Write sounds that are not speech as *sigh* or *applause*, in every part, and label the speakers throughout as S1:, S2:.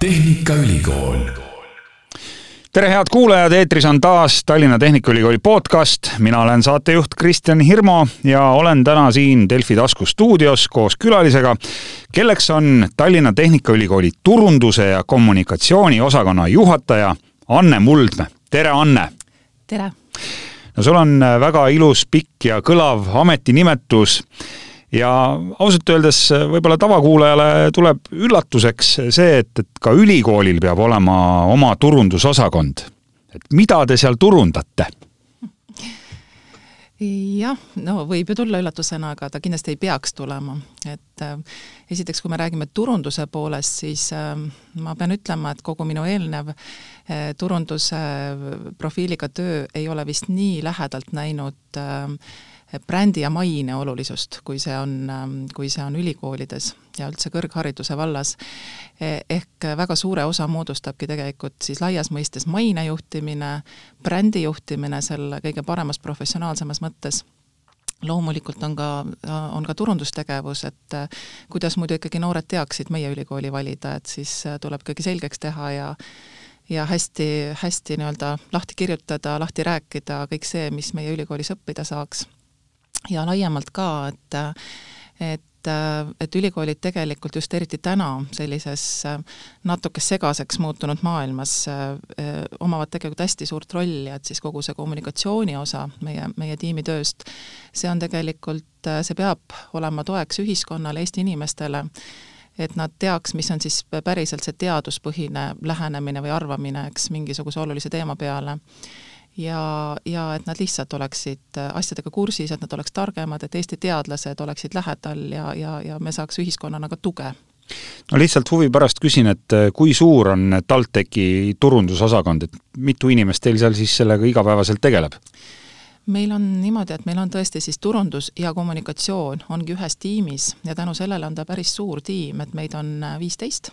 S1: Tehnikaülikool.
S2: tere, head kuulajad, eetris on taas Tallinna Tehnikaülikooli podcast. mina olen saatejuht Kristjan Hirmu ja olen täna siin Delfi tasku stuudios koos külalisega, kelleks on Tallinna Tehnikaülikooli turunduse ja kommunikatsiooni osakonna juhataja Anne Muldmäe. tere, Anne!
S3: tere!
S2: no sul on väga ilus, pikk ja kõlav ametinimetus ja ausalt öeldes võib-olla tavakuulajale tuleb üllatuseks see, et, et ka ülikoolil peab olema oma turundusosakond. et mida te seal turundate?
S3: jah, no võib ju tulla üllatusena, aga ta kindlasti ei peaks tulema, et äh, esiteks, kui me räägime turunduse poolest, siis äh, ma pean ütlema, et kogu minu eelnev äh, turunduse profiiliga töö ei ole vist nii lähedalt näinud äh, brändi ja maine olulisust, kui see on, ähm, kui see on ülikoolides ja üldse kõrghariduse vallas. E, ehk väga suure osa moodustabki tegelikult siis laias mõistes maine juhtimine, brändi juhtimine selle kõige paremas professionaalsemas mõttes loomulikult on ka, on ka turundustegevus, et äh, kuidas muidu ikkagi noored teaksid meie ülikooli valida, et siis äh, tuleb ikkagi selgeks teha ja ja hästi, hästi nii-öelda lahti kirjutada, lahti rääkida kõik see, mis meie ülikoolis õppida saaks ja laiemalt ka, et et et ülikoolid tegelikult just eriti täna sellises natuke segaseks muutunud maailmas omavad tegelikult hästi suurt rolli, et siis kogu see kommunikatsiooni osa meie, meie tiimi tööst, see on tegelikult, see peab olema toeks ühiskonnale, Eesti inimestele, et nad teaks, mis on siis päriselt see teaduspõhine lähenemine või arvamine, eks, mingisuguse olulise teema peale ja, ja et nad lihtsalt oleksid äh, asjadega kursis, et nad oleks targemad, et Eesti teadlased oleksid lähedal ja, ja, ja me saaks ühiskonnana ka tuge
S2: no lihtsalt huvi pärast küsin, et äh, kui suur on TalTechi turundusosakond, et mitu inimest teil seal siis sellega igapäevaselt tegeleb?
S3: meil on niimoodi, et meil on tõesti siis turundus ja kommunikatsioon ongi ühes tiimis ja tänu sellele on ta päris suur tiim, et meid on äh, viisteist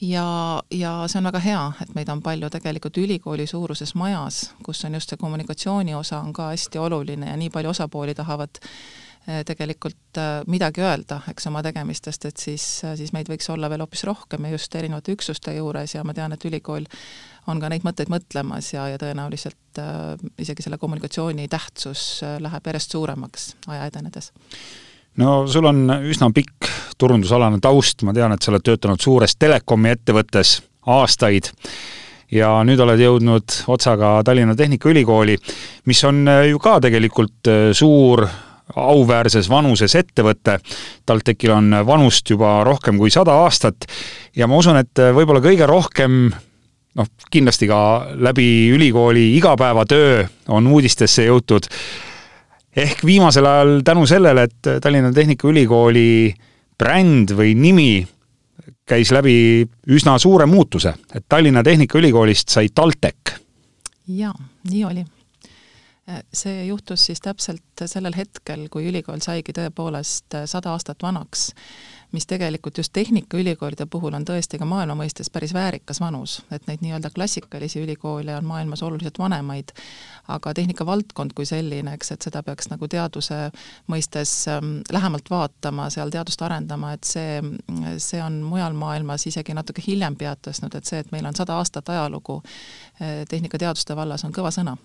S3: ja, ja see on väga hea, et meid on palju tegelikult ülikooli suuruses majas, kus on just see kommunikatsiooni osa on ka hästi oluline ja nii palju osapooli tahavad eh, tegelikult eh, midagi öelda, eks, oma tegemistest, et siis, siis meid võiks olla veel hoopis rohkem ja just erinevate üksuste juures ja ma tean, et ülikool on ka neid mõtteid mõtlemas ja, ja tõenäoliselt äh, isegi selle kommunikatsiooni tähtsus läheb järjest suuremaks aja edenedes
S2: no sul on üsna pikk turundusalane taust, ma tean, et sa oled töötanud suures telekomi ettevõttes aastaid ja nüüd oled jõudnud otsaga Tallinna Tehnikaülikooli, mis on ju ka tegelikult äh, suur auväärses vanuses ettevõte. TalTechil on vanust juba rohkem kui sada aastat ja ma usun, et äh, võib-olla kõige rohkem noh, kindlasti ka läbi ülikooli igapäevatöö on uudistesse jõutud ehk viimasel ajal tänu sellele, et Tallinna Tehnikaülikooli bränd või nimi käis läbi üsna suure muutuse, et Tallinna Tehnikaülikoolist sai TalTech.
S3: jaa, nii oli. see juhtus siis täpselt sellel hetkel, kui ülikool saigi tõepoolest sada aastat vanaks mis tegelikult just tehnikaülikoolide puhul on tõesti ka maailma mõistes päris väärikas vanus, et neid nii-öelda klassikalisi ülikoole on maailmas oluliselt vanemaid, aga tehnikavaldkond kui selline, eks, et seda peaks nagu teaduse mõistes ähm, lähemalt vaatama, seal teadust arendama, et see, see on mujal maailmas isegi natuke hiljem pead tõstnud, et see, et meil on sada aastat ajalugu äh, tehnikateaduste vallas, on kõva sõna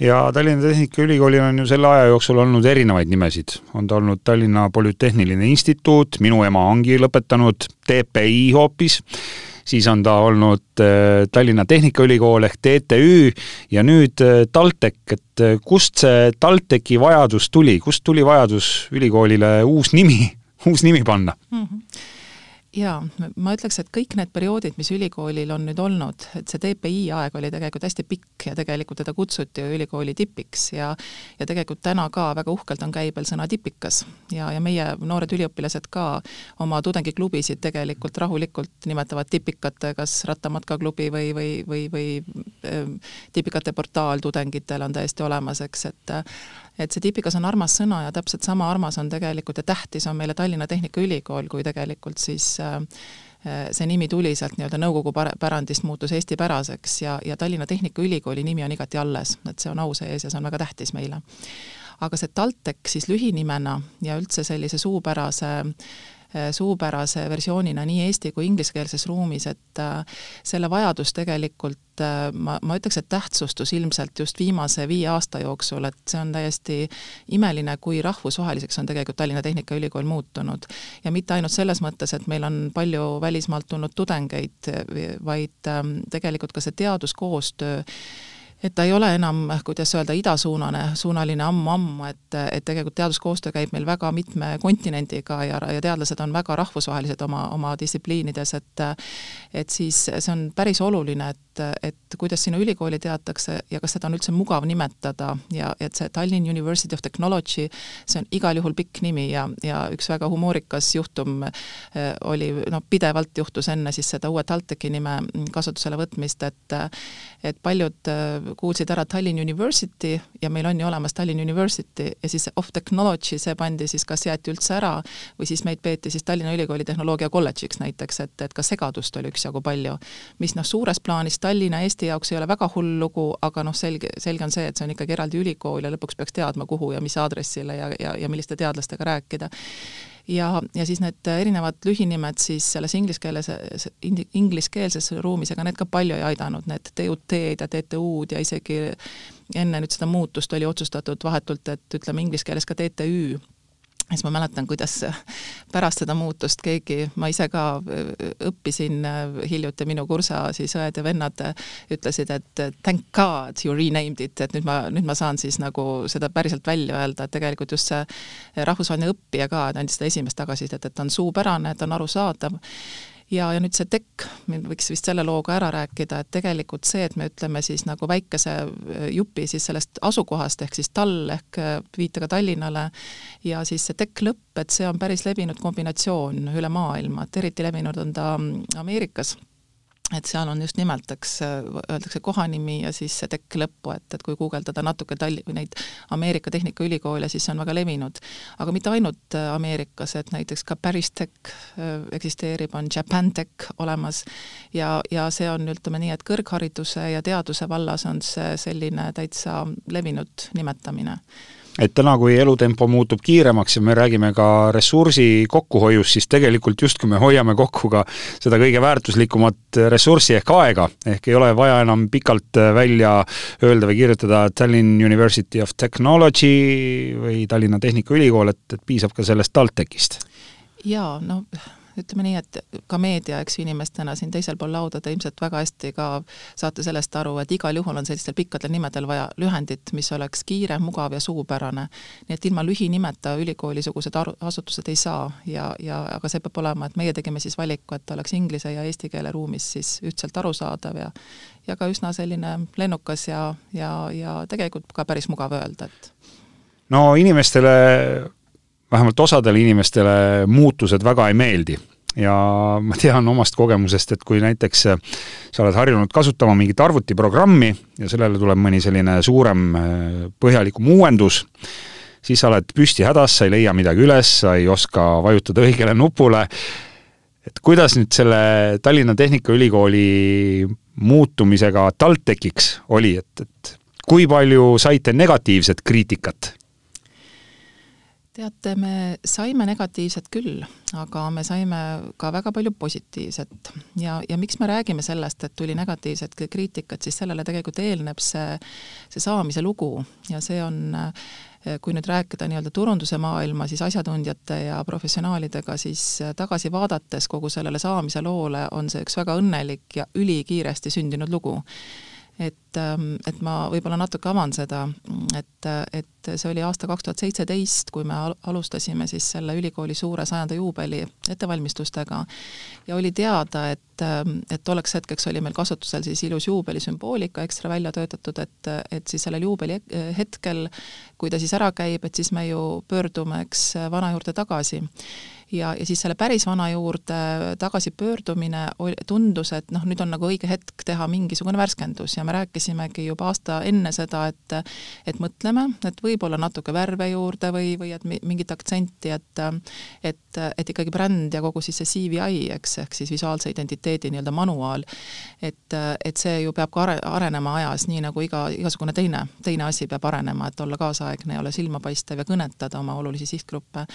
S2: ja Tallinna Tehnikaülikoolil on ju selle aja jooksul olnud erinevaid nimesid. on ta olnud Tallinna Polütehniline Instituut, minu ema ongi lõpetanud TPI hoopis, siis on ta olnud äh, Tallinna Tehnikaülikool ehk TTÜ ja nüüd äh, TalTech, et äh, kust see TalTechi vajadus tuli, kust tuli vajadus ülikoolile uus nimi, *laughs* uus nimi panna mm? -hmm
S3: jaa, ma ütleks, et kõik need perioodid, mis ülikoolil on nüüd olnud, et see TPI aeg oli tegelikult hästi pikk ja tegelikult teda kutsuti ju ülikooli tipiks ja ja tegelikult täna ka väga uhkelt on käibel sõna tipikas. ja, ja meie noored üliõpilased ka oma tudengiklubisid tegelikult rahulikult nimetavad tipikate, kas rattamatkaklubi või, või, või, või tipikate portaal tudengitel on täiesti olemas, eks, et et see tipikas on armas sõna ja täpselt sama armas on tegelikult ja tähtis on meile Tallinna Tehnikaülikool, kui tegelikult siis äh, äh, see nimi tuli sealt nii-öelda nõukogu pärandist, muutus eestipäraseks ja, ja Tallinna Tehnikaülikooli nimi on igati alles, et see on au sees ja see on väga tähtis meile. aga see TalTech siis lühinimena ja üldse sellise suupärase suupärase versioonina nii eesti kui ingliskeelses ruumis, et selle vajadus tegelikult ma, ma ütleks, et tähtsustus ilmselt just viimase viie aasta jooksul, et see on täiesti imeline, kui rahvusvaheliseks on tegelikult Tallinna Tehnikaülikool muutunud. ja mitte ainult selles mõttes, et meil on palju välismaalt tulnud tudengeid, vaid tegelikult ka see teaduskoostöö et ta ei ole enam, kuidas öelda, idasuunane, suunaline ammu-ammu, et, et tegelikult teaduskoostöö käib meil väga mitme kontinendiga ja, ja teadlased on väga rahvusvahelised oma, oma distsipliinides, et et siis see on päris oluline, et, et kuidas sinu ülikooli teatakse ja kas seda on üldse mugav nimetada ja et see Tallinn University of Technology, see on igal juhul pikk nimi ja, ja üks väga humoorikas juhtum eh, oli, noh, pidevalt juhtus enne siis seda uue TalTechi nime kasutusele võtmist, et et paljud eh, kuulsid ära Tallinn University ja meil on ju olemas Tallinn University ja siis of technology, see pandi siis kas jäeti üldse ära või siis meid peeti siis Tallinna Ülikooli tehnoloogia kolledžiks näiteks, et, et ka segadust oli üksjagu palju. mis noh, suures plaanis Tallinna Eesti jaoks ei ole väga hull lugu, aga noh, selge, selge on see, et see on ikkagi eraldi ülikool ja lõpuks peaks teadma, kuhu ja mis aadressile ja, ja, ja milliste teadlastega rääkida ja, ja siis need erinevad lühinimed siis selles inglise keeles, ingliskeelses ruumis, ega need ka palju ei aidanud, need TUT-d ja TTÜ-d ja isegi enne nüüd seda muutust oli otsustatud vahetult, et ütleme inglise keeles ka TTÜ siis ma mäletan, kuidas pärast seda muutust keegi, ma ise ka õppisin hiljuti, minu kursa siis õed ja vennad ütlesid, et thank god you renamed it, et nüüd ma, nüüd ma saan siis nagu seda päriselt välja öelda, et tegelikult just see rahvusvaheline õppija ka, andis seda esimest tagasisidet, et ta on suupärane, et on arusaadav ja, ja nüüd see tekk, me võiks vist selle loo ka ära rääkida, et tegelikult see, et me ütleme siis nagu väikese äh, jupi siis sellest asukohast, ehk siis tall ehk äh, viitega Tallinnale, ja siis see tekk lõpp, et see on päris levinud kombinatsioon üle maailma, et eriti levinud on ta mm, Ameerikas et seal on just nimelt, eks öeldakse kohanimi ja siis see tekk lõppu, et, et kui guugeldada natuke Talli- või neid Ameerika Tehnikaülikoole, siis see on väga levinud. aga mitte ainult äh, Ameerikas, et näiteks ka Paris Tech äh, eksisteerib, on Japan Tech olemas ja, ja see on, ütleme nii, et kõrghariduse ja teaduse vallas on see selline täitsa levinud nimetamine
S2: et täna, kui elutempo muutub kiiremaks ja me räägime ka ressursi kokkuhoiust, siis tegelikult justkui me hoiame kokku ka seda kõige väärtuslikumat ressurssi ehk aega, ehk ei ole vaja enam pikalt välja öelda või kirjutada Tallinn University of Technology või Tallinna Tehnikaülikool, et, et piisab ka sellest TalTechist.
S3: jaa, no ütleme nii, et ka meedia, eks ju, inimestena siin teisel pool lauda, te ilmselt väga hästi ka saate sellest aru, et igal juhul on sellistel pikkadel nimedel vaja lühendit, mis oleks kiire, mugav ja suupärane. nii et ilma lühinimeta ülikoolisugused aru, asutused ei saa ja, ja aga see peab olema, et meie tegime siis valiku, et oleks inglise ja eesti keele ruumis siis ühtselt arusaadav ja ja ka üsna selline lennukas ja, ja, ja tegelikult ka päris mugav öelda, et
S2: no inimestele vähemalt osadele inimestele muutused väga ei meeldi. Ja ma tean omast kogemusest, et kui näiteks sa oled harjunud kasutama mingit arvutiprogrammi ja sellele tuleb mõni selline suurem, põhjalikum uuendus, siis sa oled püstihädas, sa ei leia midagi üles, sa ei oska vajutada õigele nupule, et kuidas nüüd selle Tallinna Tehnikaülikooli muutumisega TalTechiks oli, et, et kui palju saite negatiivset kriitikat
S3: teate, me saime negatiivset küll, aga me saime ka väga palju positiivset. Ja, ja miks me räägime sellest, et tuli negatiivset kriitikat, siis sellele tegelikult eelneb see, see saamise lugu. Ja see on kui nüüd rääkida nii-öelda turunduse maailma, siis asjatundjate ja professionaalidega, siis tagasi vaadates kogu sellele saamise loole on see üks väga õnnelik ja ülikiiresti sündinud lugu et, ähm, et ma võib-olla natuke avan seda, et, et see oli aasta kaks tuhat seitseteist, kui me alustasime siis selle ülikooli suure sajanda juubeli ettevalmistustega. Ja oli teada, et, ähm, et tolleks hetkeks oli meil kasutusel siis ilus juubelisümboolika ekstra välja töötatud, et, et siis sellel juubeli hetkel, kui ta siis ära käib, et siis me ju pöördume, eks, vana juurde tagasi ja, ja siis selle päris vana juurde tagasipöördumine tundus, et noh, nüüd on nagu õige hetk teha mingisugune värskendus ja me rääkisimegi juba aasta enne seda, et et mõtleme, et võib-olla natuke värve juurde või, või et mingit aktsenti, et et, et ikkagi bränd ja kogu siis see CVI, eks, ehk siis visuaalse identiteedi nii-öelda manuaal, et, et see ju peab ka are-, arenema ajas, nii nagu iga, igasugune teine, teine asi peab arenema, et olla kaasaegne ja olla silmapaistev ja kõnetada oma olulisi sihtgruppe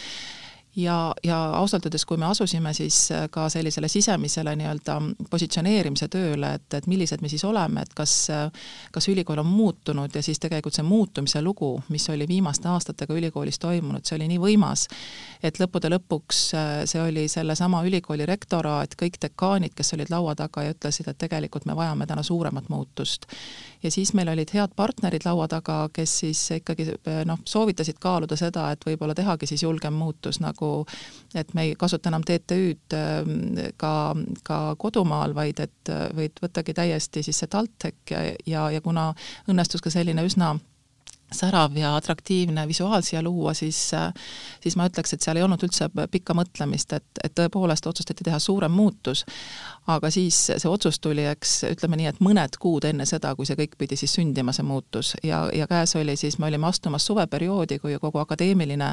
S3: ja, ja ausalt öeldes, kui me asusime siis äh, ka sellisele sisemisele nii-öelda positsioneerimise tööle, et, et millised me siis oleme, et kas, äh, kas ülikool on muutunud ja siis tegelikult see muutumise lugu, mis oli viimaste aastatega ülikoolis toimunud, see oli nii võimas, et lõppude lõpuks äh, see oli sellesama ülikooli rektoraat, kõik dekaanid, kes olid laua taga ja ütlesid, et tegelikult me vajame täna suuremat muutust. Ja siis meil olid head partnerid laua taga, kes siis ikkagi noh, soovitasid kaaluda seda, et võib-olla tehagi siis julgem muutus nagu et me ei kasuta enam TTÜ-d ähm, ka, ka kodumaal, vaid et võid võttagi täiesti siis see TalTech ja, ja, ja kuna õnnestus ka selline üsna särav ja atraktiivne visuaal siia luua, siis siis ma ütleks, et seal ei olnud üldse pikka mõtlemist, et, et tõepoolest otsustati teha suurem muutus, aga siis see otsus tuli, eks ütleme nii, et mõned kuud enne seda, kui see kõik pidi siis sündima, see muutus, ja, ja käes oli siis, me olime astumas suveperioodi, kui kogu akadeemiline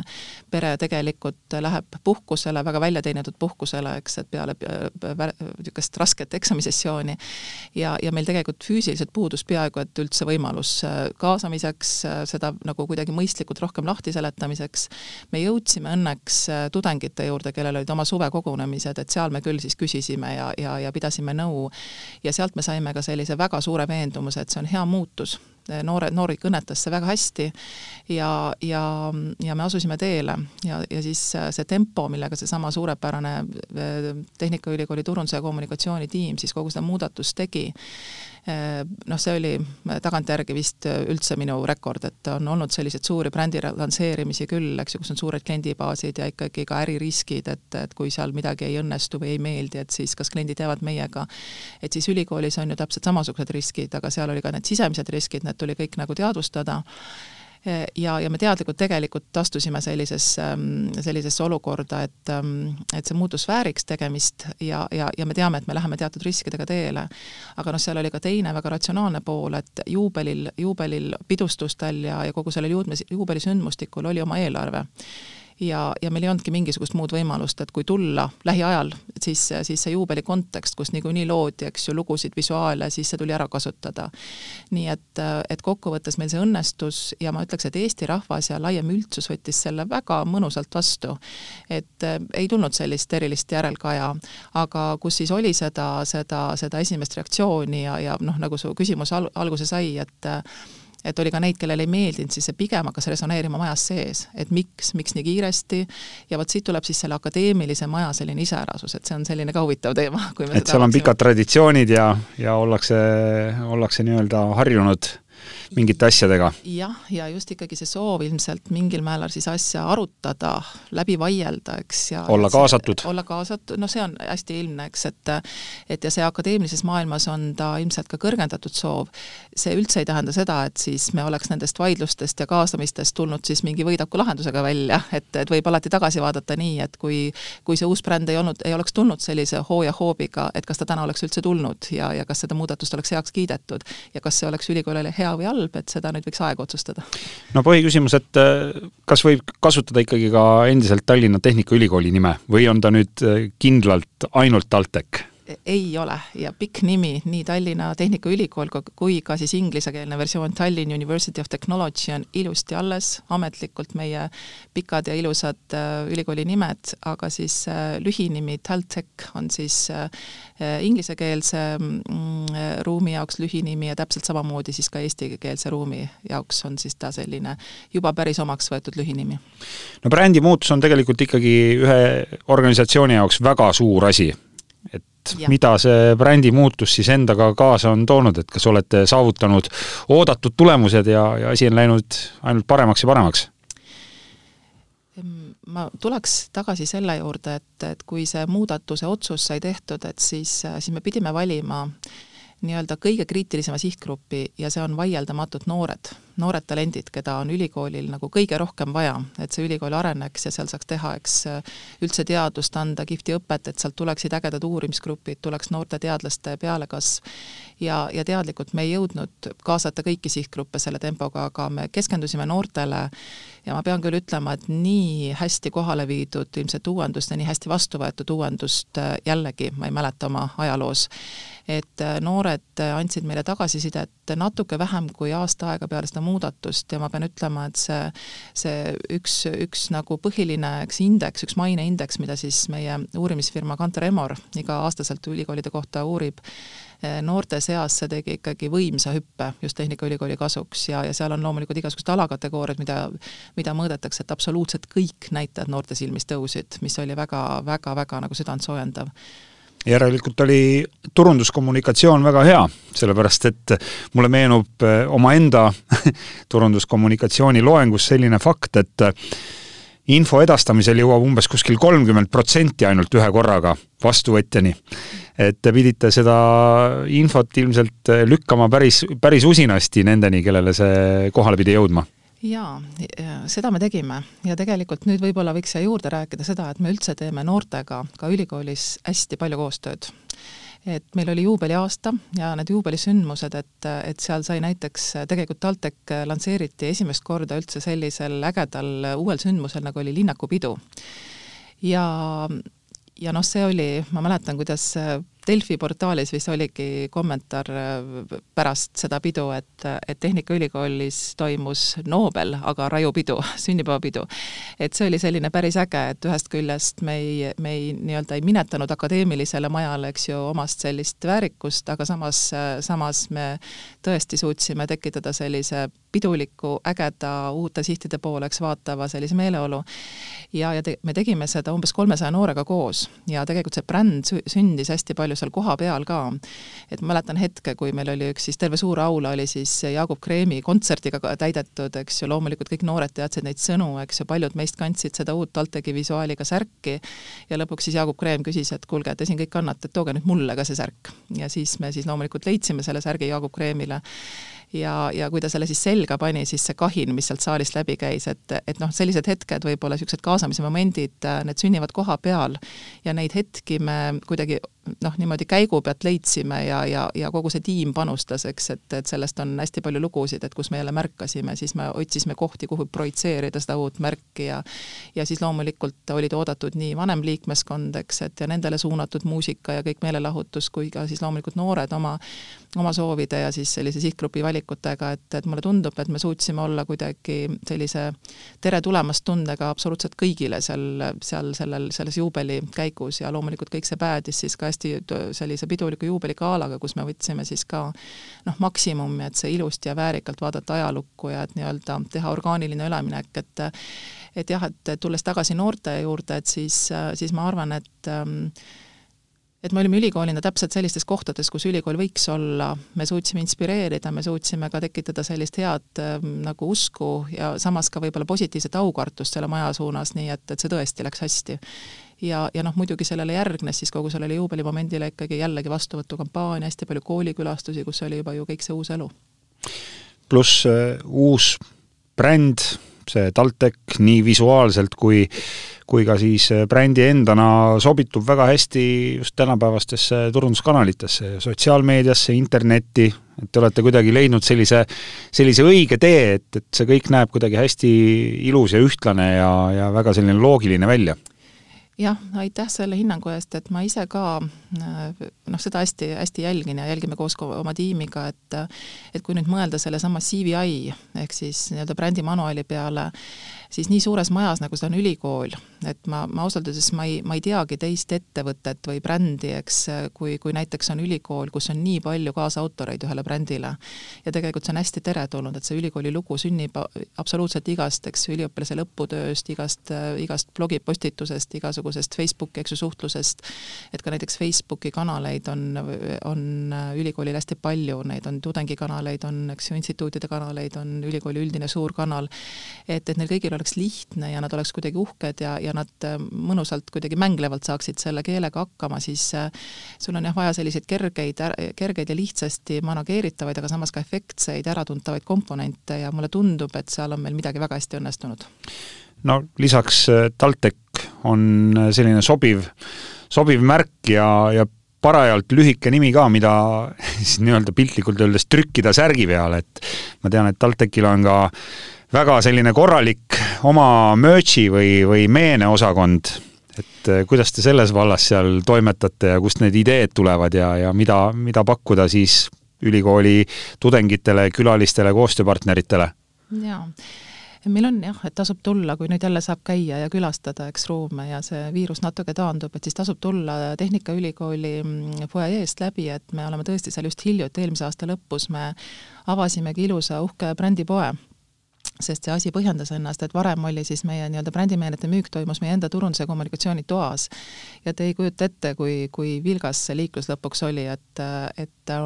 S3: pere tegelikult läheb puhkusele, väga väljateenitud puhkusele, eks, et peale niisugust rasket eksamisessiooni, ja, ja meil tegelikult füüsiliselt puudus peaaegu et üldse võimalus kaasamiseks, seda nagu kuidagi mõistlikult rohkem lahti seletamiseks. me jõudsime õnneks äh, tudengite juurde, kellel olid oma suvekogunemised, et seal me küll siis küsisime ja, ja, ja pidasime nõu. ja sealt me saime ka sellise väga suure veendumuse, et see on hea muutus noore, noori kõnetas see väga hästi ja, ja, ja me asusime teele ja, ja siis see tempo, millega seesama suurepärane äh, Tehnikaülikooli turunduse ja kommunikatsiooni tiim siis kogu seda muudatust tegi, Äh, noh, see oli tagantjärgi vist üldse minu rekord, et on olnud selliseid suuri brändi lansseerimisi küll, eks ju, kus on suured kliendibaasid ja ikkagi ka äririskid, et, et kui seal midagi ei õnnestu või ei meeldi, et siis kas kliendid jäävad meiega. et siis ülikoolis on ju täpselt samasugused riskid, aga seal oli ka need sisemised riskid, need tuli kõik nagu teadvustada ja, ja me teadlikult tegelikult astusime sellisesse, sellisesse olukorda, et, et see muutus vääriks tegemist ja, ja, ja me teame, et me läheme teatud riskidega teele. aga noh, seal oli ka teine väga ratsionaalne pool, et juubelil, juubelil, pidustustel ja, ja kogu sellel juubeli, juubelisündmustikul oli oma eelarve ja, ja meil ei olnudki mingisugust muud võimalust, et kui tulla lähiajal, siis, siis see juubeli kontekst, kus niikuinii loodi, eks ju, lugusid, visuaale, siis see tuli ära kasutada. nii et, et kokkuvõttes meil see õnnestus ja ma ütleks, et Eesti rahvas ja laiem üldsus võttis selle väga mõnusalt vastu. et äh, ei tulnud sellist erilist järelkaja, aga kus siis oli seda, seda, seda esimest reaktsiooni ja, ja noh, nagu su küsimus al alguse sai, et et oli ka neid, kellele ei meeldinud, siis see pigem hakkas resoneerima majas sees, et miks, miks nii kiiresti ja vot siit tuleb siis selle akadeemilise maja selline iseärasus, et see on selline ka huvitav teema.
S2: et seal on pikad traditsioonid ja, ja ollakse, ollakse nii-öelda harjunud mingite asjadega.
S3: jah, ja just ikkagi see soov ilmselt mingil määral siis asja arutada, läbi vaielda, eks, ja
S2: olla kaasatud.
S3: olla kaasatud, noh, see on hästi ilmne, eks, et et ja see akadeemilises maailmas on ta ilmselt ka kõrgendatud soov. see üldse ei tähenda seda, et siis me oleks nendest vaidlustest ja kaasamistest tulnud siis mingi võidaku lahendusega välja, et, et võib alati tagasi vaadata nii, et kui kui see uus bränd ei olnud, ei oleks tulnud sellise hoo ja hoobiga, et kas ta täna oleks üldse tulnud ja, ja kas seda muudatust oleks heaks kiidetud ja kas see oleks ülikoolile hea või halb, et seda nüüd võiks aeg otsustada.
S2: no põhiküsimus, et äh, kas võib kasutada ikkagi ka endiselt Tallinna Tehnikaülikooli nime või on ta nüüd äh, kindlalt ainult TalTech?
S3: Ei ole ja pikk nimi, nii Tallinna Tehnikaülikool kui ka siis inglisekeelne versioon Tallinn University of Technology on ilusti alles, ametlikult meie pikad ja ilusad äh, ülikooli nimed, aga siis äh, lühinimi TalTech on siis äh, inglisekeelse mm, ruumi jaoks lühinimi ja täpselt samamoodi siis ka eestikeelse ruumi jaoks on siis ta selline juba päris omaks võetud lühinimi.
S2: no brändi muutus on tegelikult ikkagi ühe organisatsiooni jaoks väga suur asi et ja. mida see brändi muutus siis endaga kaasa on toonud, et kas olete saavutanud oodatud tulemused ja, ja asi on läinud ainult paremaks ja paremaks?
S3: ma tuleks tagasi selle juurde, et, et kui see muudatuse otsus sai tehtud, et siis, siis me pidime valima nii-öelda kõige kriitilisema sihtgrupi ja see on vaieldamatult noored noored talendid, keda on ülikoolil nagu kõige rohkem vaja, et see ülikool areneks ja seal saaks teha, eks üldse teadust anda, kihvti õpet, et sealt tuleksid ägedad uurimisgrupid, tuleks noorte teadlaste pealekasv. ja, ja teadlikult me ei jõudnud kaasata kõiki sihtgruppe selle tempoga, aga me keskendusime noortele ja ma pean küll ütlema, et nii hästi kohale viidud ilmselt uuendust ja nii hästi vastu võetud uuendust jällegi ma ei mäleta oma ajaloos, et noored andsid meile tagasisidet et natuke vähem kui aasta aega peale seda muudatust ja ma pean ütlema, et see, see üks, üks nagu põhiline, eks indeks, üks maineindeks, mida siis meie uurimisfirma Kantar Emor iga-aastaselt ülikoolide kohta uurib, Eh, noorte seas see tegi ikkagi võimsa hüppe just Tehnikaülikooli kasuks ja, ja seal on loomulikult igasugused alakategooriad, mida, mida mõõdetakse, et absoluutselt kõik näitajad noorte silmis tõusid, mis oli väga, väga, väga nagu südantsoojendav
S2: järelikult oli turunduskommunikatsioon väga hea, sellepärast et mulle meenub eh, omaenda *laughs* turunduskommunikatsiooni loengus selline fakt, et info edastamisel jõuab umbes kuskil kolmkümmend protsenti ainult ühe korraga vastuvõtjani. et te pidite seda infot ilmselt lükkama päris, päris usinasti nendeni, kellele see kohale pidi jõudma
S3: jaa, seda me tegime ja tegelikult nüüd võib-olla võiks siia juurde rääkida seda, et me üldse teeme noortega ka ülikoolis hästi palju koostööd et meil oli juubeliaasta ja need juubelisündmused, et, et seal sai näiteks, tegelikult TalTech lansseeriti esimest korda üldse sellisel ägedal uuel sündmusel, nagu oli linnakupidu. ja, ja noh, see oli, ma mäletan, kuidas Delfi portaalis vist oligi kommentaar äh, pärast seda pidu, et, et Tehnikaülikoolis toimus Nobel, aga rajupidu, *laughs* sünnipäevapidu. et see oli selline päris äge, et ühest küljest me ei, me ei nii-öelda ei minetanud akadeemilisele majale, eks ju, omast sellist väärikust, aga samas, samas me tõesti suutsime tekitada sellise piduliku, ägeda, uute sihtide poole, eks, vaatava sellise meeleolu. ja, ja te, me tegime seda umbes kolmesaja noorega koos ja tegelikult see bränd sündis hästi palju seal kohapeal ka. et mäletan hetke, kui meil oli üks siis terve suur aula oli siis Jaagup Kreemi kontserdiga täidetud, eks ju, loomulikult kõik noored teadsid neid sõnu, eks ju, paljud meist kandsid seda uut TalTechi visuaaliga särki ja lõpuks siis Jaagup Kreem küsis, et kuulge, te siin kõik kannate, tooge nüüd mulle ka see särk. ja siis me siis loomulikult leidsime selle särgi Jaagup Kreemile ja, ja kui ta selle siis selga pani, siis see kahin, mis sealt saalist läbi käis, et, et noh, sellised hetked, võib-olla niisugused kaasamise momendid, need sünnivad koha peal ja neid hetki me kuidagi noh, niimoodi käigu pealt leidsime ja, ja, ja kogu see tiim panustas, eks, et, et sellest on hästi palju lugusid, et kus me jälle märkasime, siis me otsisime kohti, kuhu projitseerida seda uut märki ja ja siis loomulikult olid oodatud nii vanem liikmeskond, eks, et ja nendele suunatud muusika ja kõik meelelahutus, kui ka siis loomulikult noored oma oma soovide ja siis sellise sihtgrupi valikutega, et, et mulle tundub, et me suutsime olla kuidagi sellise tere tulemast tundega absoluutselt kõigile seal, seal sellel, selles juubeli käigus ja loomulikult kõik see päädis siis ka hästi sellise piduliku juubeligalaga, kus me võtsime siis ka noh, maksimumi, et see ilusti ja väärikalt vaadata ajalukku ja et nii-öelda teha orgaaniline üleminek, et et jah, et tulles tagasi noorte juurde, et siis, siis ma arvan, et ähm, et me olime ülikoolina täpselt sellistes kohtades, kus ülikool võiks olla, me suutsime inspireerida, me suutsime ka tekitada sellist head äh, nagu usku ja samas ka võib-olla positiivset aukartust selle maja suunas, nii et, et see tõesti läks hästi. ja, ja noh, muidugi sellele järgnes siis kogu sellele juubelimomendile ikkagi jällegi vastuvõtukampaania, hästi palju koolikülastusi, kus oli juba ju kõik see uus elu.
S2: pluss äh, uus bränd, see TalTech nii visuaalselt kui kui ka siis äh, brändi endana sobitub väga hästi just tänapäevastesse turunduskanalitesse, sotsiaalmeediasse, internetti, et te olete kuidagi leidnud sellise, sellise õige tee, et, et see kõik näeb kuidagi hästi ilus ja ühtlane ja, ja väga selline loogiline välja.
S3: Jah, aitäh selle hinnangu eest, et ma ise ka äh, noh, seda hästi, hästi jälgin ja jälgime koos oma tiimiga, et et kui nüüd mõelda sellesama CVI ehk siis nii-öelda brändimanuali peale, siis nii suures majas, nagu seda on ülikool, et ma, ma ausalt öeldes ma ei, ma ei teagi teist ettevõtet või brändi, eks, kui, kui näiteks on ülikool, kus on nii palju kaasautoreid ühele brändile. ja tegelikult see on hästi teretulnud, et see ülikooli lugu sünnib absoluutselt igast, eks, üliõpilase lõputööst, igast, igast blogipostitusest, igasugusest Facebooki, eks ju, suhtlusest, et ka näiteks Facebooki kanaleid on, on ülikoolil hästi palju, neid on tudengikanaleid, on, eks ju, instituutide kanaleid, on ülikooli üldine suur kanal, et, et neil kõigil oleks lihtne ja nad oleks kuidagi uhked ja, ja nad äh, mõnusalt kuidagi mänglevalt saaksid selle keelega hakkama, siis äh, sul on jah vaja selliseid kergeid, kergeid ja lihtsasti manageeritavaid, aga samas ka efektseid, äratuntavaid komponente ja mulle tundub, et seal on meil midagi väga hästi õnnestunud.
S2: no lisaks äh, TalTech on selline sobiv, sobiv märk ja, ja parajalt lühike nimi ka, mida *laughs* siis nii-öelda piltlikult öeldes trükkida särgi peale, et ma tean, et TalTechil on ka väga selline korralik oma merch'i või, või meeneosakond, et eh, kuidas te selles vallas seal toimetate ja kust need ideed tulevad ja, ja mida, mida pakkuda siis ülikooli tudengitele, külalistele, koostööpartneritele?
S3: jaa. Meil on jah, et tasub tulla, kui nüüd jälle saab käia ja külastada, eks, ruume ja see viirus natuke taandub, et siis tasub tulla Tehnikaülikooli mm, fuajeest läbi, et me oleme tõesti seal just hiljuti, eelmise aasta lõpus me avasimegi ilusa uhke brändipoe sest see asi põhjendas ennast, et varem oli siis meie nii-öelda brändimeenete müük toimus meie enda turunduse ja kommunikatsiooni toas. ja te ei kujuta ette, kui, kui vilgas see liiklus lõpuks oli, et, et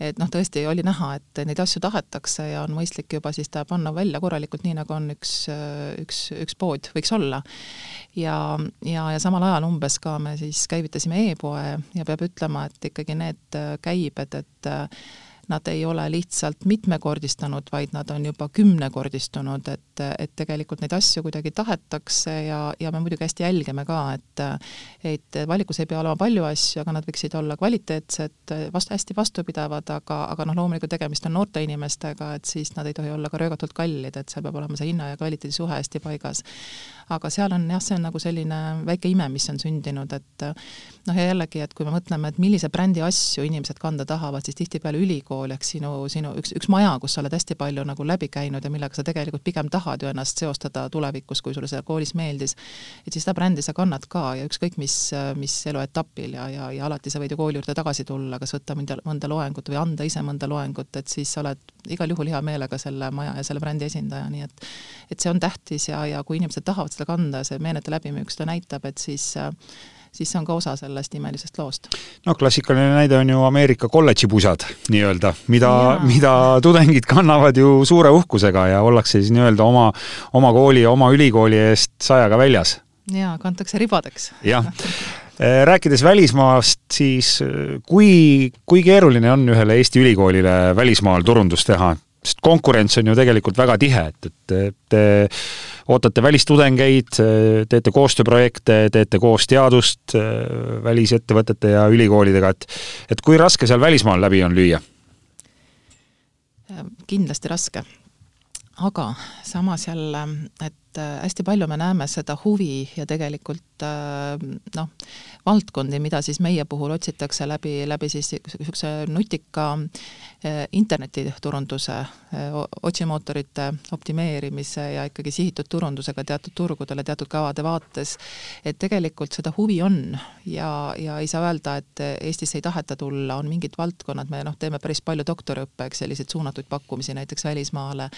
S3: et noh, tõesti oli näha, et neid asju tahetakse ja on mõistlik juba siis ta panna välja korralikult, nii nagu on üks, üks, üks pood võiks olla. ja, ja, ja samal ajal umbes ka me siis käivitasime e-poe ja peab ütlema, et ikkagi need käibed, et nad ei ole lihtsalt mitmekordistanud, vaid nad on juba kümnekordistunud, et, et tegelikult neid asju kuidagi tahetakse ja, ja me muidugi hästi jälgime ka, et et valikus ei pea olema palju asju, aga nad võiksid olla kvaliteetsed, vastu, hästi vastupidavad, aga, aga noh, loomulikult tegemist on noorte inimestega, et siis nad ei tohi olla ka röögatult kallid, et seal peab olema see hinna ja kvaliteedi suhe hästi paigas. aga seal on jah, see on nagu selline väike ime, mis on sündinud, et noh, ja jällegi, et kui me mõtleme, et millise brändi asju inimesed kanda tahavad, siis tihtipeale ülikool ehk sinu, sinu üks, üks maja, kus sa oled hästi palju nagu läbi käinud ja millega sa tegelikult pigem tahad ju ennast seostada tulevikus, kui sulle seal koolis meeldis, et siis seda brändi sa kannad ka ja ükskõik mis, mis eluetapil ja, ja, ja alati sa võid ju kooli juurde tagasi tulla, kas võtta mõnda, mõnda loengut või anda ise mõnda loengut, et siis sa oled igal juhul hea meelega selle maja ja selle brändi esindaja, nii et et see on tähtis ja, ja kui inimesed tahavad seda kanda see meenete läbimüük seda näitab, et siis äh, siis see on ka osa sellest imelisest loost.
S2: no klassikaline näide on ju Ameerika kolledžipusad nii-öelda, mida, mida tudengid kannavad ju suure uhkusega ja ollakse siis nii-öelda oma, oma kooli ja oma ülikooli eest sajaga väljas.
S3: jaa, kantakse ribadeks.
S2: jah äh, rääkides välismaast, siis äh, kui, kui keeruline on ühele Eesti ülikoolile välismaal turundust teha? Sest konkurents on ju tegelikult väga tihe, et, et te ootate välistudengeid, teete koostööprojekte, teete koos teadust välisettevõtete ja ülikoolidega, et et kui raske seal välismaal läbi on lüüa?
S3: kindlasti raske. aga samas jälle, et hästi palju me näeme seda huvi ja tegelikult noh, valdkondi, mida siis meie puhul otsitakse läbi, läbi siis niisuguse nutika eh, internetiturunduse, eh, otsimootorite optimeerimise ja ikkagi sihitud turundusega teatud turgudele, teatud kavade vaates, et tegelikult seda huvi on ja, ja ei saa öelda, et Eestisse ei taheta tulla, on mingid valdkonnad, me noh, teeme päris palju doktoriõppeks selliseid suunatuid pakkumisi näiteks välismaale,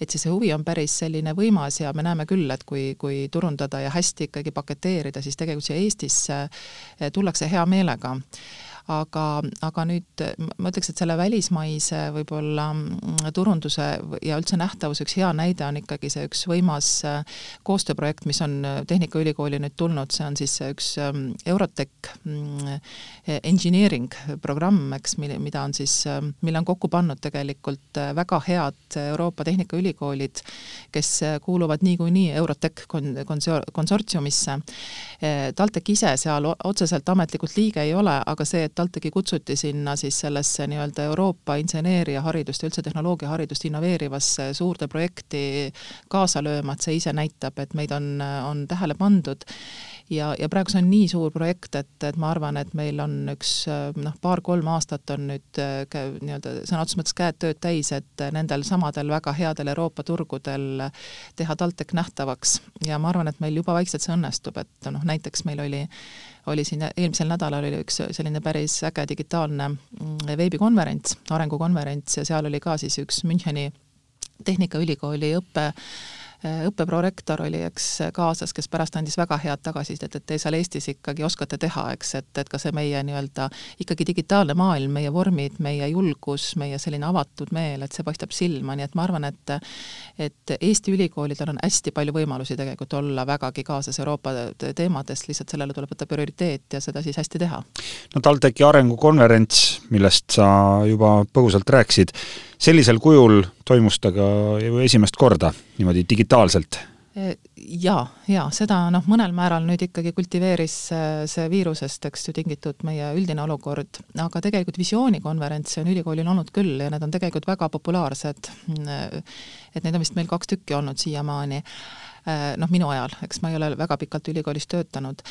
S3: et siis see huvi on päris selline võimas ja me näeme küll, et kui, kui turundada ja hästi ikkagi paketeerida, siis tegelikult siia Eestisse Eh, tullakse hea meelega aga, aga nüüd ma ütleks, et selle välismaise võib-olla mm, turunduse ja üldse nähtavuse üks hea näide on ikkagi see üks võimas äh, koostööprojekt, mis on äh, Tehnikaülikooli nüüd tulnud, see on siis üks ähm, Eurotech mm, engineering programm, eks, mille, mida on siis, mille on kokku pannud tegelikult äh, väga head Euroopa Tehnikaülikoolid, kes kuuluvad niikuinii Eurotech kon-, konsor-, konsortsiumisse. TalTech ise seal otseselt ametlikult liige ei ole, aga see, et TalTechi kutsuti sinna siis sellesse nii-öelda Euroopa inseneeriaharidust ja üldse tehnoloogiaharidust innoveerivasse suurde projekti kaasa lööma, et see ise näitab, et meid on, on tähele pandud. Ja, ja praegu see on nii suur projekt, et, et ma arvan, et meil on üks noh, paar-kolm aastat on nüüd nii-öelda sõna otseses mõttes käed tööd täis, et nendel samadel väga headel Euroopa turgudel teha TalTech nähtavaks. Ja ma arvan, et meil juba vaikselt see õnnestub, et noh, näiteks meil oli oli siin eelmisel nädalal oli üks selline päris äge digitaalne mm, veebikonverents, arengukonverents ja seal oli ka siis üks Müncheni Tehnikaülikooli õppe õppeprorektor oli, eks, kaasas, kes pärast andis väga head tagasisidet, et te seal Eestis ikkagi oskate teha, eks, et, et ka see meie nii-öelda ikkagi digitaalne maailm, meie vormid, meie julgus, meie selline avatud meel, et see paistab silma, nii et ma arvan, et et Eesti ülikoolidel on hästi palju võimalusi tegelikult olla vägagi kaasas Euroopa teemades, lihtsalt sellele tuleb võtta prioriteet ja seda siis hästi teha.
S2: no TalTechi arengukonverents, millest sa juba põgusalt rääkisid, sellisel kujul toimus ta ka ju esimest korda niimoodi digitaalselt?
S3: jaa, jaa, seda noh, mõnel määral nüüd ikkagi kultiveeris see viirusest, eks ju, tingitud meie üldine olukord, aga tegelikult visioonikonverentse on ülikoolil olnud küll ja need on tegelikult väga populaarsed. et neid on vist meil kaks tükki olnud siiamaani noh, minu ajal, eks ma ei ole väga pikalt ülikoolis töötanud,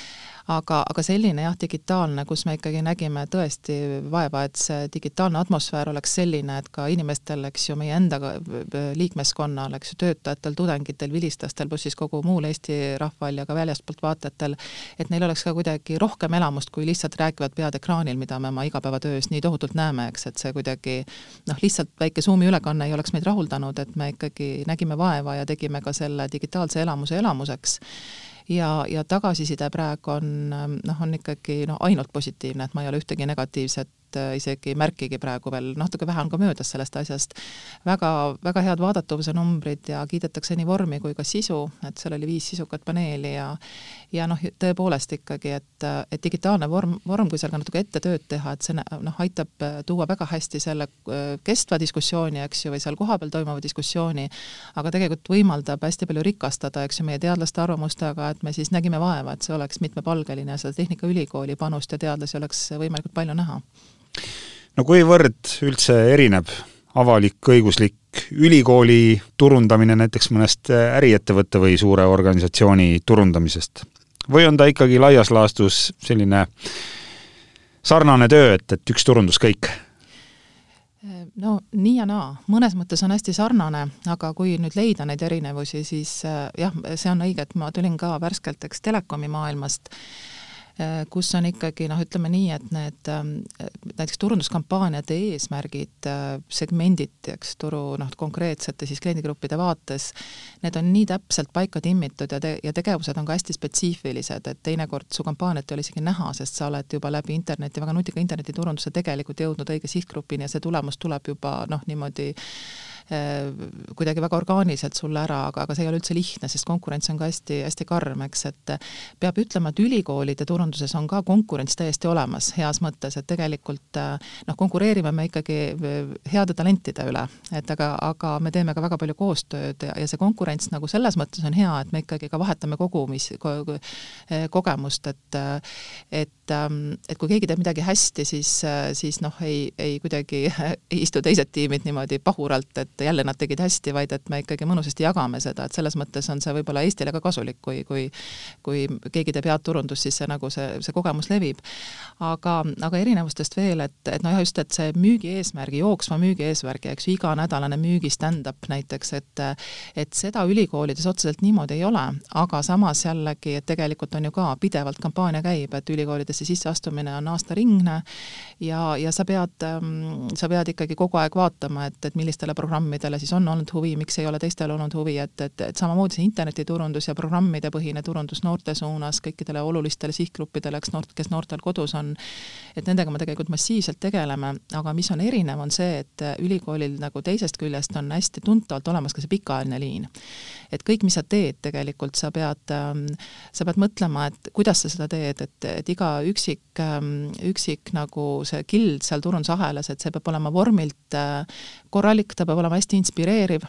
S3: aga, aga selline jah, digitaalne, kus me ikkagi nägime tõesti vaeva, et see digitaalne atmosfäär oleks selline, et ka inimestel, eks ju, meie enda liikmeskonnal, eks ju, töötajatel, tudengitel, vilistlastel, pluss siis kogu muul Eesti rahval ja ka väljastpoolt vaatajatel, et neil oleks ka kuidagi rohkem elamust, kui lihtsalt räägivad pead ekraanil, mida me oma igapäevatöös nii tohutult näeme, eks, et see kuidagi noh, lihtsalt väike Zoomi ülekanne ei oleks meid rahuldanud, et me ikkagi nägime vaeva ja tegime ka selle digitaalse elamuse elamuseks ja, ja tagasiside praegu on noh, on ikkagi noh, ainult positiivne, et ma ei ole ühtegi negatiivset äh, isegi märkigi praegu veel, natuke vähe on ka möödas sellest asjast. väga, väga head vaadatavuse numbrid ja kiidetakse nii vormi kui ka sisu, et seal oli viis sisukat paneeli ja ja noh, tõepoolest ikkagi, et, et digitaalne vorm, vorm, kui seal ka natuke ette tööd teha, et see noh, aitab äh, tuua väga hästi selle äh, kestva diskussiooni, eks ju, või seal kohapeal toimuva diskussiooni, aga tegelikult võimaldab hästi palju rikastada, eks ju, meie teadlaste arvamustega, et me siis nägime vaeva, et see oleks mitmepalgeline ja seda Tehnikaülikooli panust ja teadlasi oleks võimalikult palju näha.
S2: No kuivõrd üldse erineb avalik-õiguslik ülikooli turundamine näiteks mõnest äriettevõtte või suure organisatsiooni turundamisest? või on ta ikkagi laias laastus selline sarnane töö, et, et üks turundus kõik?
S3: no nii ja naa, mõnes mõttes on hästi sarnane, aga kui nüüd leida neid erinevusi, siis äh, jah, see on õige, et ma tulin ka värskelt, eks, telekomi maailmast kus on ikkagi noh, ütleme nii, et need ähm, näiteks turunduskampaaniate eesmärgid, äh, segmendid, eks, turu noh, konkreetsete siis kliendigruppide vaates, need on nii täpselt paika timmitud ja te-, ja tegevused on ka hästi spetsiifilised, et teinekord su kampaaniat ei ole isegi näha, sest sa oled juba läbi interneti, väga nutika internetiturunduse tegelikult jõudnud õige sihtgrupini ja see tulemus tuleb juba noh, niimoodi Äh, kuidagi väga orgaaniliselt sulle ära, aga, aga see ei ole üldse lihtne, sest konkurents on ka hästi, hästi karm, eks, et peab ütlema, et ülikoolide turunduses on ka konkurents täiesti olemas, heas mõttes, et tegelikult äh, noh, konkureerime me ikkagi äh, heade talentide üle, et aga, aga me teeme ka väga palju koostööd ja, ja see konkurents nagu selles mõttes on hea, et me ikkagi ka vahetame kogumis ko,, kogemust, et et, ähm, et kui keegi teeb midagi hästi, siis, siis noh, ei, ei kuidagi ei *laughs* istu teised tiimid niimoodi pahuralt, et et jälle nad tegid hästi, vaid et me ikkagi mõnusasti jagame seda, et selles mõttes on see võib-olla Eestile ka kasulik, kui, kui kui keegi teeb head turundust, siis see nagu see, see kogemus levib. aga, aga erinevustest veel, et, et noh, just, et see müügi eesmärgi, jooksva müügi eesmärgi, eks ju, iganädalane müügi stand-up näiteks, et et seda ülikoolides otseselt niimoodi ei ole, aga samas jällegi, et tegelikult on ju ka pidevalt kampaania käib, et ülikoolidesse sisseastumine on aastaringne ja, ja sa pead, sa pead ikkagi kogu aeg vaatama, et, et millistele programmidele programmidele siis on olnud huvi, miks ei ole teistel olnud huvi, et, et, et samamoodi see internetiturundus ja programmidepõhine turundus noorte suunas kõikidele olulistele sihtgruppidele, eks noort, kes noortel kodus on, et nendega me tegelikult massiivselt tegeleme, aga mis on erinev, on see, et ülikoolil nagu teisest küljest on hästi tuntavalt olemas ka see pikaajaline liin. et kõik, mis sa teed, tegelikult sa pead, ähm, sa pead mõtlema, et kuidas sa seda teed, et, et iga üksik, ähm, üksik nagu see kild seal turundusahelas, et see peab olema vormilt äh, korralik, ta peab olema hästi inspireeriv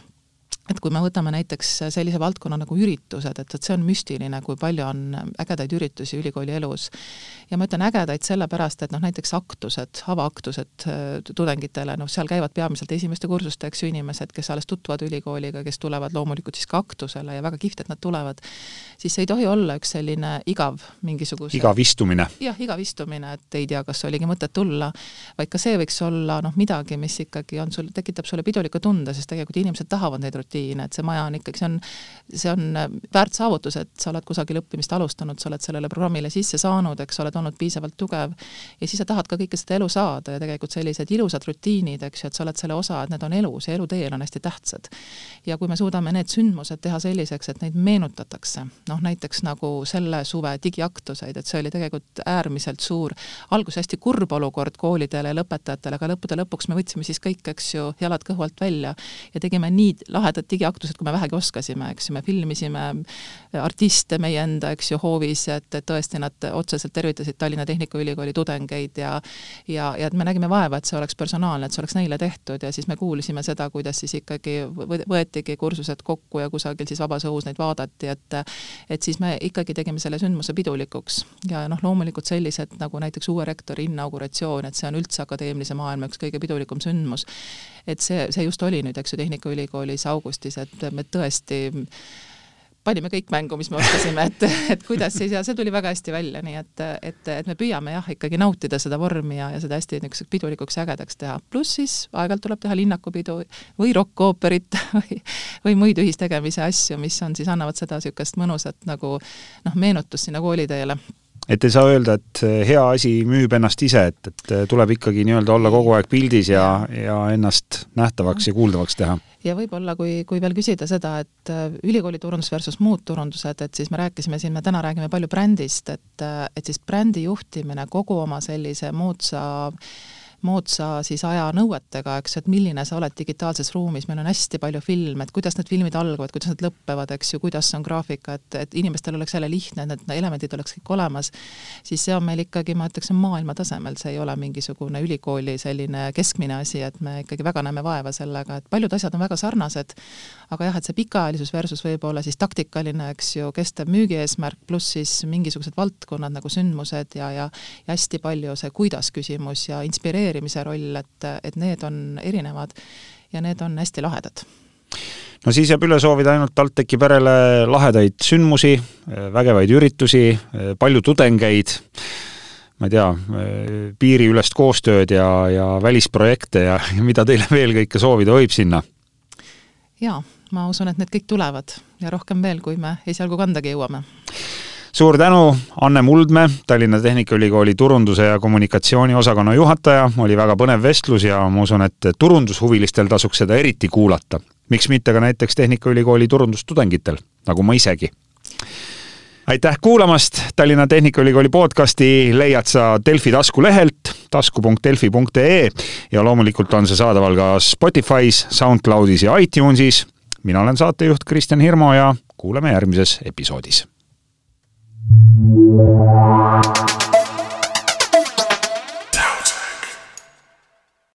S3: et kui me võtame näiteks sellise valdkonna nagu üritused, et, et see on müstiline, kui palju on ägedaid üritusi ülikooli elus. ja ma ütlen ägedaid sellepärast, et noh, näiteks aktused, avaaktused äh, tudengitele, noh, seal käivad peamiselt esimeste kursuste, eks ju, inimesed, kes alles tutvuvad ülikooliga, kes tulevad loomulikult siis ka aktusele ja väga kihvt, et nad tulevad, siis see ei tohi olla üks selline igav mingisuguse
S2: igav istumine.
S3: jah, igav istumine, et ei tea, kas oligi mõtet tulla, vaid ka see võiks olla noh, midagi, mis ikkagi on sul, tekitab sulle piduliku tunde, sest tegelikult inimesed tahavad neid rutiine rutiin, et see maja on ikkagi, see on, see on väärt saavutus, et sa oled kusagil õppimist alustanud, sa oled sellele programmile sisse saanud, eks, oled olnud piisavalt tugev, ja siis sa tahad ka kõike seda elu saada ja tegelikult sellised ilusad rutiinid, eks ju, et sa oled selle osa, et need on elus ja eluteel on hästi tähtsad. ja kui me suudame need sündmused teha selliseks, et neid meenutatakse, noh näiteks nagu selle suve digiaktuseid, et see oli tegelikult äärmiselt suur, alguses hästi kurb olukord koolidele ja lõpetajatele, aga lõppude lõpuks me võtsime siis kõik, eks ju, jalad kõhu alt välja ja tegime nii lahedat erinevad digiaktused, kui me vähegi oskasime, eks ju, me filmisime artiste meie enda, eks ju, hoovis, et, et tõesti nad otseselt tervitasid Tallinna Tehnikaülikooli tudengeid ja ja, ja et me nägime vaeva, et see oleks personaalne, et see oleks neile tehtud ja siis me kuulisime seda, kuidas siis ikkagi võetigi kursused kokku ja kusagil siis vabas õhus neid vaadati, et et siis me ikkagi tegime selle sündmuse pidulikuks. ja noh, loomulikult sellised nagu näiteks uue rektori inauguratsioon, et see on üldse akadeemilise maailma üks kõige pidulikum sündmus, et see, see just oli nüüd, eks ju, Tehnikaülikoolis augustis, et me tõesti panime kõik mängu, mis me oskasime, et, et kuidas siis ja see tuli väga hästi välja, nii et, et, et me püüame jah, ikkagi nautida seda vormi ja, ja seda hästi niisuguseks pidulikuks ja ägedaks teha. pluss siis aeg-ajalt tuleb teha linnakupidu või rokkooperit *laughs* või, või muid ühistegemise asju, mis on siis, annavad seda niisugust mõnusat nagu noh, meenutust sinna kooliteele
S2: et ei saa öelda, et hea asi müüb ennast ise, et, et tuleb ikkagi nii-öelda olla kogu aeg pildis ja, ja ennast nähtavaks ja kuuldavaks teha.
S3: ja võib-olla, kui, kui veel küsida seda, et äh, ülikooli turundus versus muud turundused, et siis me rääkisime siin, me täna räägime palju brändist, et, äh, et siis brändi juhtimine kogu oma sellise moodsa moodsa siis ajanõuetega, eks, et milline sa oled digitaalses ruumis, meil on hästi palju filme, et kuidas need filmid algavad, kuidas nad lõppevad, eks ju, kuidas on graafika, et, et inimestel oleks jälle lihtne, et need elemendid oleks kõik olemas, siis see on meil ikkagi, ma ütleks, maailma tasemel, see ei ole mingisugune ülikooli selline keskmine asi, et me ikkagi väga näeme vaeva sellega, et paljud asjad on väga sarnased, aga jah, et see pikaajalisus versus võib-olla siis taktikaline, eks ju, kestev müügieesmärk, pluss siis mingisugused valdkonnad nagu sündmused ja, ja ja hästi palju see kuidas küsimus ja inspireerimine, inspireerimise roll, et, et need on erinevad ja need on hästi lahedad
S2: no siis jääb üle soovida ainult TalTechi perele lahedaid sündmusi, vägevaid üritusi, palju tudengeid, ma ei tea, piiriülest koostööd ja, ja välisprojekte ja, ja mida teile veel kõike soovida võib sinna?
S3: jaa, ma usun, et need kõik tulevad ja rohkem veel, kui me esialgu kandagi jõuame
S2: suur tänu, Anne Muldmäe, Tallinna Tehnikaülikooli turunduse ja kommunikatsiooni osakonna juhataja, oli väga põnev vestlus ja ma usun, et turundushuvilistel tasuks seda eriti kuulata. miks mitte ka näiteks Tehnikaülikooli turundustudengitel, nagu ma isegi aitäh kuulamast, Tallinna Tehnikaülikooli podcasti leiad sa Delfi taskulehelt tasku.delfi.ee ja loomulikult on see saadaval ka Spotify's, SoundCloudis ja iTunesis. mina olen saatejuht Kristjan Hirmu ja kuuleme järgmises episoodis Thank you.